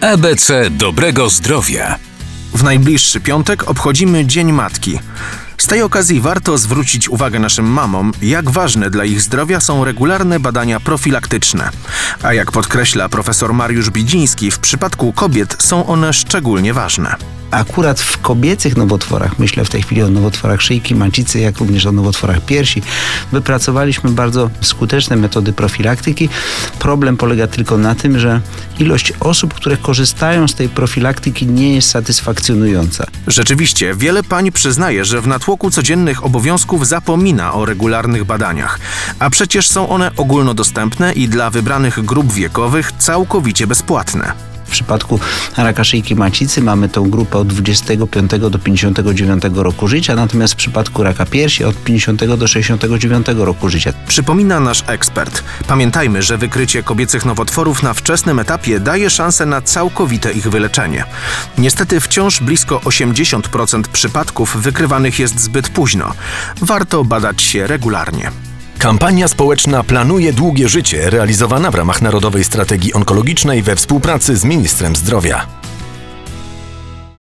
ABC dobrego zdrowia. W najbliższy piątek obchodzimy Dzień Matki. Z tej okazji warto zwrócić uwagę naszym mamom, jak ważne dla ich zdrowia są regularne badania profilaktyczne. A jak podkreśla profesor Mariusz Bidziński, w przypadku kobiet są one szczególnie ważne. Akurat w kobiecych nowotworach, myślę w tej chwili o nowotworach szyjki macicy, jak również o nowotworach piersi, wypracowaliśmy bardzo skuteczne metody profilaktyki. Problem polega tylko na tym, że ilość osób, które korzystają z tej profilaktyki nie jest satysfakcjonująca. Rzeczywiście, wiele pań przyznaje, że w natłoku codziennych obowiązków zapomina o regularnych badaniach. A przecież są one ogólnodostępne i dla wybranych grup wiekowych całkowicie bezpłatne. W przypadku raka szyjki macicy mamy tą grupę od 25 do 59 roku życia, natomiast w przypadku raka piersi od 50 do 69 roku życia. Przypomina nasz ekspert. Pamiętajmy, że wykrycie kobiecych nowotworów na wczesnym etapie daje szansę na całkowite ich wyleczenie. Niestety wciąż blisko 80% przypadków wykrywanych jest zbyt późno. Warto badać się regularnie. Kampania społeczna Planuje Długie Życie, realizowana w ramach Narodowej Strategii Onkologicznej we współpracy z Ministrem Zdrowia.